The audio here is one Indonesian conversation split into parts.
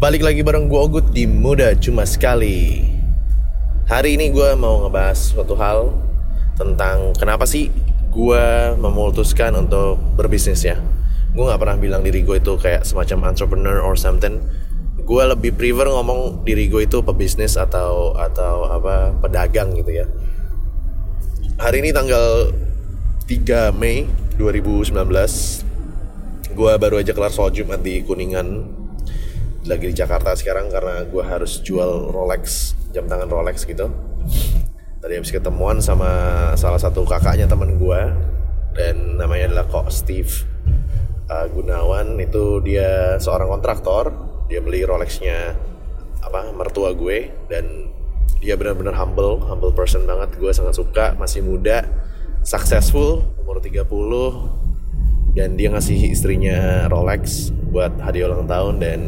Balik lagi bareng gue Ogut di Muda Cuma Sekali. Hari ini gue mau ngebahas suatu hal Tentang kenapa sih gue memutuskan untuk berbisnis ya. Gue gak pernah bilang diri gue itu kayak semacam entrepreneur or something. Gue lebih prefer ngomong diri gue itu pebisnis atau atau apa pedagang gitu ya. Hari ini tanggal 3 Mei 2019 Gue baru aja kelar sholat Jumat di Kuningan Lagi di Jakarta sekarang karena gue harus jual Rolex Jam tangan Rolex gitu. Tadi habis ketemuan sama salah satu kakaknya temen gue Dan namanya adalah Kok Steve uh, Gunawan. Itu dia seorang kontraktor Dia beli Rolexnya apa mertua gue Dan dia benar-benar humble Humble person banget. Gue sangat suka Masih muda Successful Umur 30 dan dia ngasih istrinya Rolex buat hadiah ulang tahun dan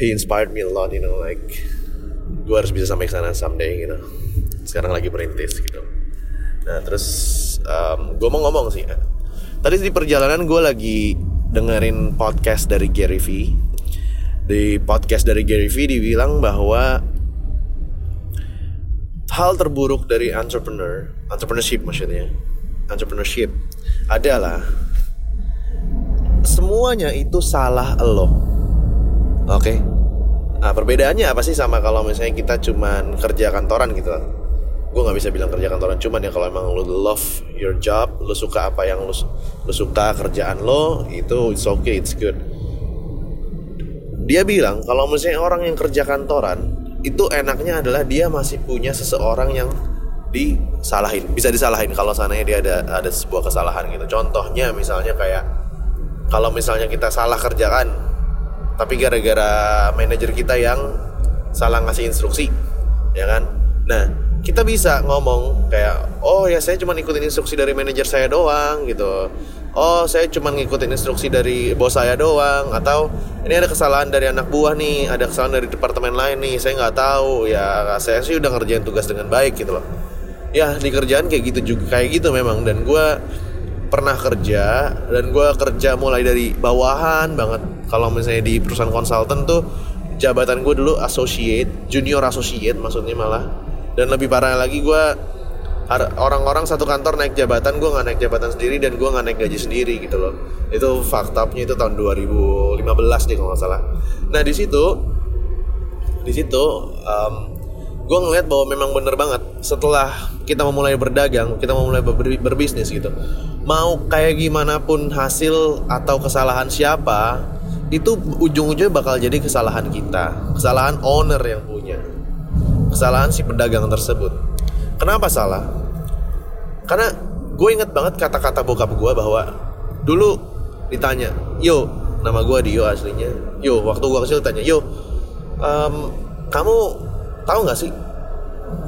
he inspired me a lot you know like gue harus bisa sampai ke sana someday gitu sekarang lagi merintis gitu. Nah terus um, gue mau ngomong sih tadi di perjalanan gue lagi dengerin podcast dari Gary V. Di podcast dari Gary V dibilang bahwa hal terburuk dari entrepreneur entrepreneurship maksudnya entrepreneurship adalah semuanya itu salah lo. Oke. Okay? Nah, perbedaannya apa sih sama kalau misalnya kita cuman kerja kantoran gitu? Gue nggak bisa bilang kerja kantoran, cuman ya kalau emang lo love your job, lo suka apa yang lo, lo suka kerjaan lo, itu it's okay, it's good. Dia bilang kalau misalnya orang yang kerja kantoran, itu enaknya adalah dia masih punya seseorang yang disalahin bisa disalahin kalau sananya dia ada ada sebuah kesalahan gitu contohnya misalnya kayak kalau misalnya kita salah kerjaan tapi gara-gara manajer kita yang salah ngasih instruksi ya kan? Nah kita bisa ngomong kayak oh ya saya cuma ikutin instruksi dari manajer saya doang gitu. Oh saya cuma ngikutin instruksi dari bos saya doang atau ini ada kesalahan dari anak buah nih ada kesalahan dari departemen lain nih saya nggak tahu. Ya saya sih udah ngerjain tugas dengan baik gitu loh. Ya di kerjaan kayak gitu juga kayak gitu memang. Dan gue pernah kerja dan gue kerja mulai dari bawahan banget. Kalau misalnya di perusahaan konsultan tuh jabatan gue dulu associate junior associate maksudnya malah. Dan lebih parah lagi gue orang-orang satu kantor naik jabatan gue nggak naik jabatan sendiri dan gue nggak naik gaji sendiri gitu loh. Itu faktanya itu tahun 2015 deh kalau nggak salah. Nah di situ di situ um, gue ngeliat bahwa memang bener banget setelah kita memulai berdagang kita memulai ber berbisnis gitu mau kayak gimana pun hasil atau kesalahan siapa itu ujung-ujungnya bakal jadi kesalahan kita kesalahan owner yang punya kesalahan si pedagang tersebut. Kenapa salah? Karena gue inget banget kata-kata bokap gue bahwa dulu ditanya yo nama gue Dio aslinya. Yo waktu gue kecil tanya yo um, kamu tahu nggak sih?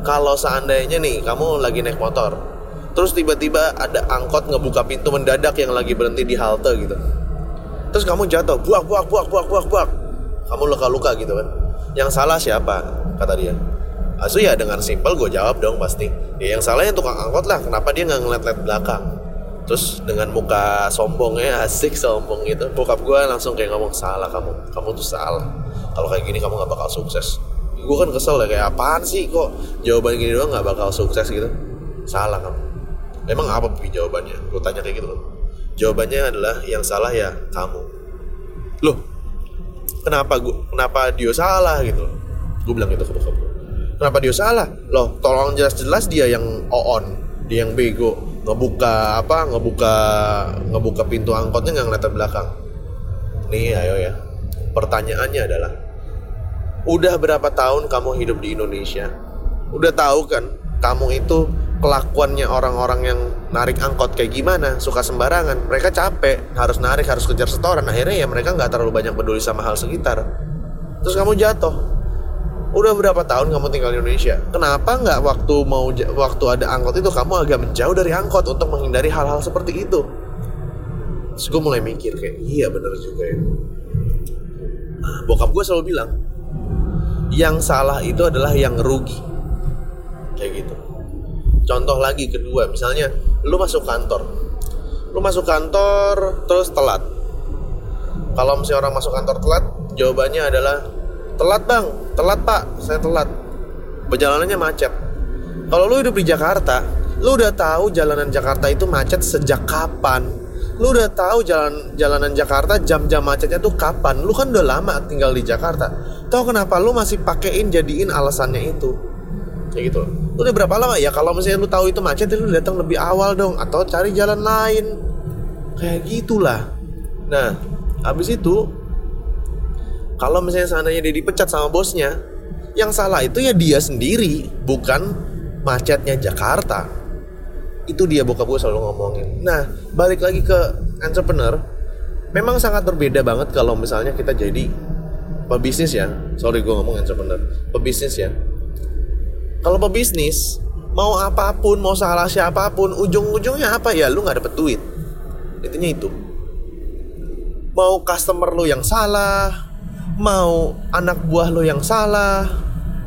Kalau seandainya nih kamu lagi naik motor terus tiba-tiba ada angkot ngebuka pintu mendadak yang lagi berhenti di halte gitu. Terus kamu jatuh buak buak buak buak buak buak. Kamu luka-luka gitu kan? Yang salah siapa? Kata dia. Asu ya dengan simpel gue jawab dong pasti. Ya yang salahnya tukang angkot lah. Kenapa dia nggak ngeliat-ngeliat belakang? Terus dengan muka sombongnya asik sombong gitu bokap gue langsung kayak ngomong salah kamu. Kamu tuh salah. Kalau kayak gini kamu nggak bakal sukses gue kan kesel ya kayak apaan sih? Kok jawaban gini doang nggak bakal sukses? Gitu. Salah kamu. Emang apa jawabannya? Gue tanya kayak gitu. Loh jawabannya adalah yang salah ya kamu. Loh kenapa gue kenapa dia salah gitu? Gue bilang gitu ke bokap kenapa dia salah? Loh tolong jelas-jelas dia yang on dia yang bego. Ngebuka apa ngebuka ngebuka pintu angkotnya nggak ngeliat belakang. Nih ayo ya. Pertanyaannya adalah udah berapa tahun kamu hidup di Indonesia? Udah tahu kan kamu itu kelakuannya orang-orang yang narik angkot kayak gimana? Suka sembarangan. Mereka capek harus narik harus kejar setoran. Akhirnya ya mereka nggak terlalu banyak peduli sama hal sekitar. Terus kamu jatuh. Udah berapa tahun kamu tinggal di Indonesia? Kenapa nggak waktu mau waktu ada angkot itu kamu agak menjauh dari angkot untuk menghindari hal-hal seperti itu? Terus gue mulai mikir kayak iya bener juga ya. Nah, bokap gue selalu bilang yang salah itu adalah yang rugi. Kayak gitu. Contoh lagi kedua misalnya lu masuk kantor. Lu masuk kantor terus telat. Kalau misalnya orang masuk kantor telat jawabannya adalah telat bang. Telat pak. Saya telat. Perjalanannya macet. Kalau lu hidup di Jakarta lu udah tahu jalanan Jakarta itu macet sejak kapan. Lu udah tahu jalan jalanan Jakarta jam-jam macetnya tuh kapan. Lu kan udah lama tinggal di Jakarta tahu kenapa lu masih pakein jadiin alasannya itu? Kayak gitu. Lu udah berapa lama? Ya kalau misalnya lu tahu itu macet lu datang lebih awal dong atau cari jalan lain. Kayak gitulah. Nah habis itu kalau misalnya seandainya dia dipecat sama bosnya yang salah itu ya dia sendiri bukan macetnya Jakarta. Itu dia bokap gue selalu ngomongin. Nah balik lagi ke entrepreneur. Memang sangat berbeda banget kalau misalnya kita jadi pebisnis ya. Sorry gue ngomong entrepreneur pebisnis ya. Kalau pebisnis mau apa pun mau salah siapa pun ujung-ujungnya apa? Ya lu nggak dapet duit. Intinya itu. Mau customer lu yang salah mau anak buah lu yang salah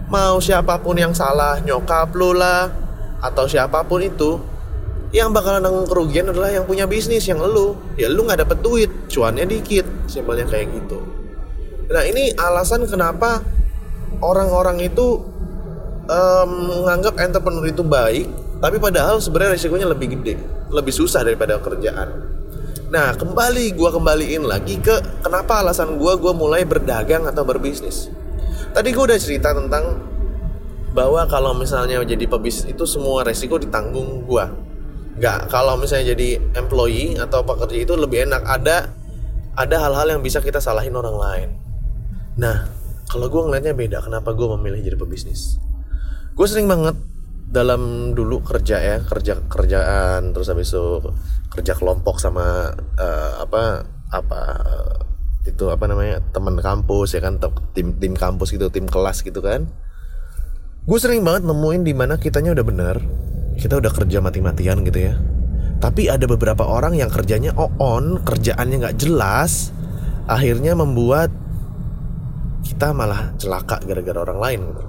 mau siapa pun yang salah nyokap lu lah atau siapa pun itu yang bakalan nanggung kerugian adalah yang punya bisnis yang lu. Ya lu nggak dapet duit cuannya dikit. Simpelnya kayak gitu nah ini alasan kenapa orang-orang itu um, menganggap entrepreneur itu baik tapi padahal sebenarnya risikonya lebih gede lebih susah daripada kerjaan. Nah kembali gue kembaliin lagi ke kenapa alasan gue gue mulai berdagang atau berbisnis. Tadi gue udah cerita tentang bahwa kalau misalnya jadi pebisnis itu semua resiko ditanggung gue nggak kalau misalnya jadi employee atau pekerja itu lebih enak. Ada ada hal-hal yang bisa kita salahin orang lain nah kalau gue ngelihatnya beda kenapa gue memilih jadi pebisnis? Gue sering banget dalam dulu kerja ya kerja kerjaan terus habis itu kerja kelompok sama uh, apa apa itu apa namanya teman kampus ya kan tim tim kampus gitu tim kelas gitu kan. Gue sering banget nemuin di mana kitanya udah bener kita udah kerja mati-matian gitu ya. Tapi ada beberapa orang yang kerjanya on kerjaannya nggak jelas akhirnya membuat kita malah celaka gara-gara orang lain. Gitu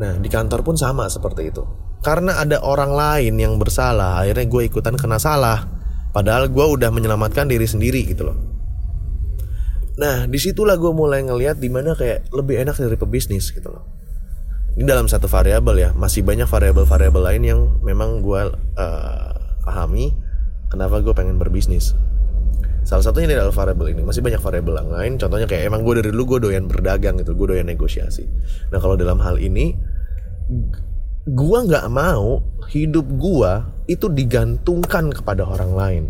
Nah di kantor pun sama seperti itu. Karena ada orang lain yang bersalah Akhirnya gue ikutan kena salah. Padahal gue udah menyelamatkan diri sendiri gitu loh. Nah di situlah gue mulai ngeliat di mana kayak lebih enak dari pebisnis gitu loh. Ini dalam satu variabel ya Masih banyak variabel-variabel lain yang memang gue uh, pahami Kenapa gue pengen berbisnis Salah satunya adalah variabel ini. Masih banyak variabel yang lain. Contohnya kayak emang gue dari dulu gue doyan berdagang gitu, gue doyan negosiasi. Nah kalau dalam hal ini, gue nggak mau hidup gue itu digantungkan kepada orang lain.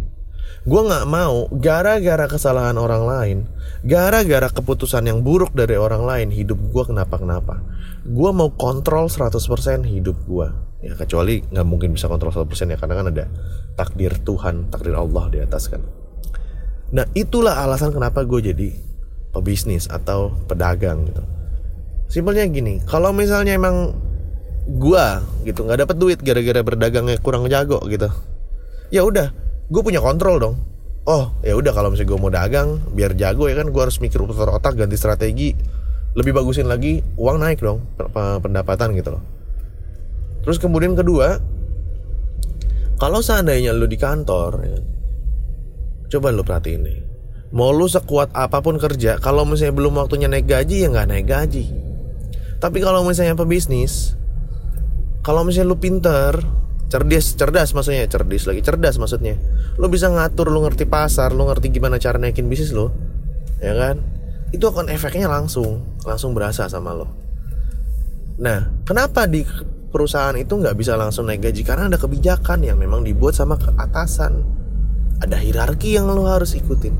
Gue nggak mau gara-gara kesalahan orang lain, gara-gara keputusan yang buruk dari orang lain, hidup gue kenapa-kenapa. Gue mau kontrol 100% hidup gue. Ya kecuali nggak mungkin bisa kontrol 100% ya karena kan ada takdir Tuhan, takdir Allah di atas kan. Nah itulah alasan kenapa gue jadi pebisnis atau pedagang gitu. Simpelnya gini, kalau misalnya emang gue gitu nggak dapat duit gara-gara berdagangnya kurang jago gitu, ya udah, gue punya kontrol dong. Oh ya udah kalau misalnya gue mau dagang biar jago ya kan gue harus mikir putar otak ganti strategi lebih bagusin lagi uang naik dong pendapatan gitu loh. Terus kemudian kedua, kalau seandainya lu di kantor, ya, Coba lu perhatiin deh. Mau lu sekuat apa pun kerja, kalau misalnya belum waktunya naik gaji ya nggak naik gaji. Tapi kalau misalnya pebisnis, kalau misalnya lu pinter, cerdas, cerdas maksudnya, cerdas lagi, cerdas maksudnya. Lu bisa ngatur, lu ngerti pasar, lu ngerti gimana cara naikin bisnis lu, ya kan? Itu akan efeknya langsung, langsung berasa sama lo. Nah, kenapa di perusahaan itu nggak bisa langsung naik gaji? Karena ada kebijakan yang memang dibuat sama atasan ada hierarki yang lo harus ikutin.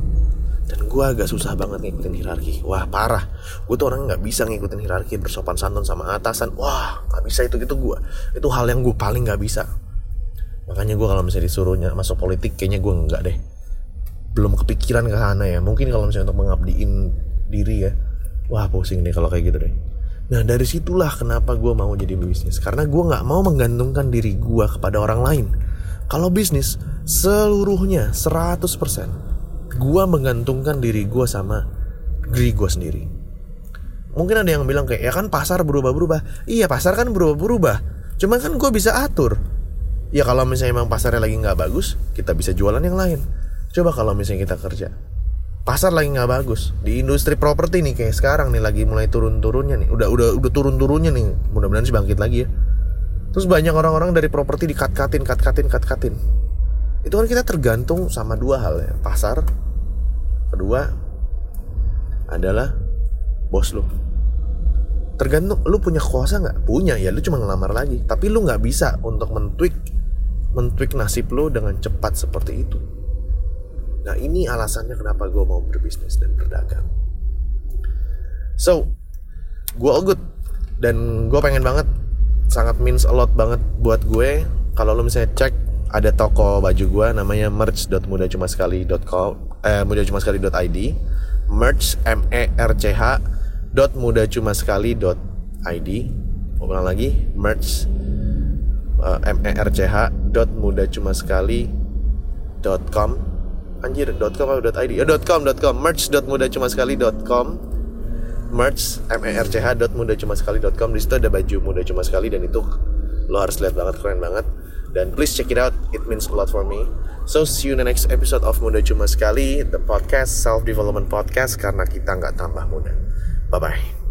Dan gue agak susah banget ngikutin hierarki wah parah. Gue tuh orang nggak bisa ngikutin hierarki bersopan santun sama atasan. Wah nggak bisa itu gitu gue itu hal yang gue paling nggak bisa. Makanya gue kalau misalnya disuruhnya masuk politik kayaknya gue nggak deh. Belum kepikiran ke sana ya. Mungkin kalau misalnya untuk mengabdiin diri ya. Wah pusing deh kalau kayak gitu deh. Nah dari situlah kenapa gue mau jadi bisnis. Karena gue nggak mau menggantungkan diri gue kepada orang lain kalau bisnis seluruhnya 100% gua menggantungkan diri gua sama diri gua sendiri. Mungkin ada yang bilang kayak ya kan pasar berubah-berubah. Iya pasar kan berubah-berubah. Cuma kan gue bisa atur. Ya kalau misalnya emang pasarnya lagi nggak bagus, kita bisa jualan yang lain. Coba kalau misalnya kita kerja. pasar lagi nggak bagus di industri properti nih kayak sekarang nih lagi mulai turun-turunnya nih udah udah udah turun-turunnya nih mudah-mudahan sih bangkit lagi ya terus banyak orang-orang dari properti di cut-cutin cut-cutin cut-cutin itu kan kita tergantung sama dua hal ya. Pasar kedua adalah bos lu. Tergantung lu punya kuasa nggak? Punya ya lu cuma ngelamar lagi. Tapi lu nggak bisa untuk mentweak mentweak nasib lu dengan cepat seperti itu. Nah ini alasannya kenapa gue mau berbisnis dan berdagang. So, gue good dan gue pengen banget, sangat means a lot banget buat gue. Kalau lo misalnya cek ada toko baju gue namanya merch.mudacumaskali.com eh mudacumaskali.id merch m e r c h dot mudacumaskali.id ulang lagi merch uh, m e r c h dot mudacumaskali.com anjir .com atau .id ya .com .com. Merch muda cuma sekali .com merch m e r c h muda cuma sekali .com. Di situ ada baju muda cuma sekali dan itu lo harus lihat banget keren banget. Dan please check it out it means a lot for me. So see you in the next episode of muda cuma sekali the podcast self development podcast karena kita nggak tambah muda. Bye bye